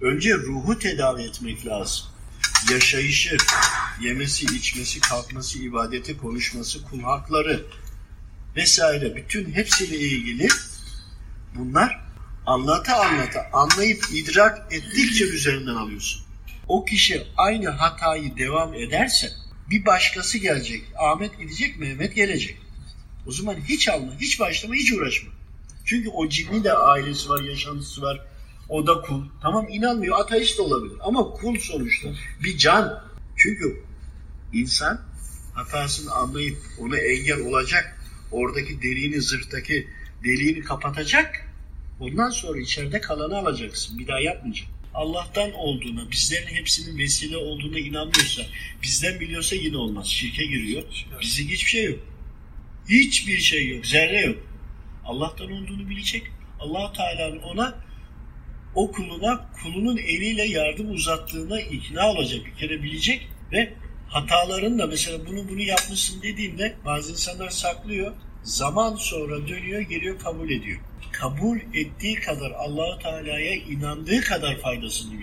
Önce ruhu tedavi etmek lazım. Yaşayışı, yemesi, içmesi, kalkması, ibadeti, konuşması, kul hakları vesaire bütün hepsiyle ilgili bunlar anlata anlata anlayıp idrak ettikçe üzerinden alıyorsun. O kişi aynı hatayı devam ederse bir başkası gelecek. Ahmet gidecek, Mehmet gelecek. O zaman hiç alma, hiç başlama, hiç uğraşma. Çünkü o cinni de ailesi var, yaşantısı var. O da kul. Tamam inanmıyor, ateist de olabilir. Ama kul sonuçta. Bir can. Çünkü insan hatasını anlayıp ona engel olacak. Oradaki deliğini, zırhtaki deliğini kapatacak. Ondan sonra içeride kalanı alacaksın. Bir daha yapmayacak. Allah'tan olduğuna, bizlerin hepsinin vesile olduğuna inanmıyorsa, bizden biliyorsa yine olmaz. Şirke giriyor. Bizde hiçbir şey yok. Hiçbir şey yok. Zerre yok. Allah'tan olduğunu bilecek. allah Teala'nın ona o kuluna kulunun eliyle yardım uzattığına ikna olacak bir kere bilecek ve hataların da mesela bunu bunu yapmışsın dediğinde bazı insanlar saklıyor. Zaman sonra dönüyor geliyor kabul ediyor. Kabul ettiği kadar Allahu Teala'ya inandığı kadar faydasını görüyor.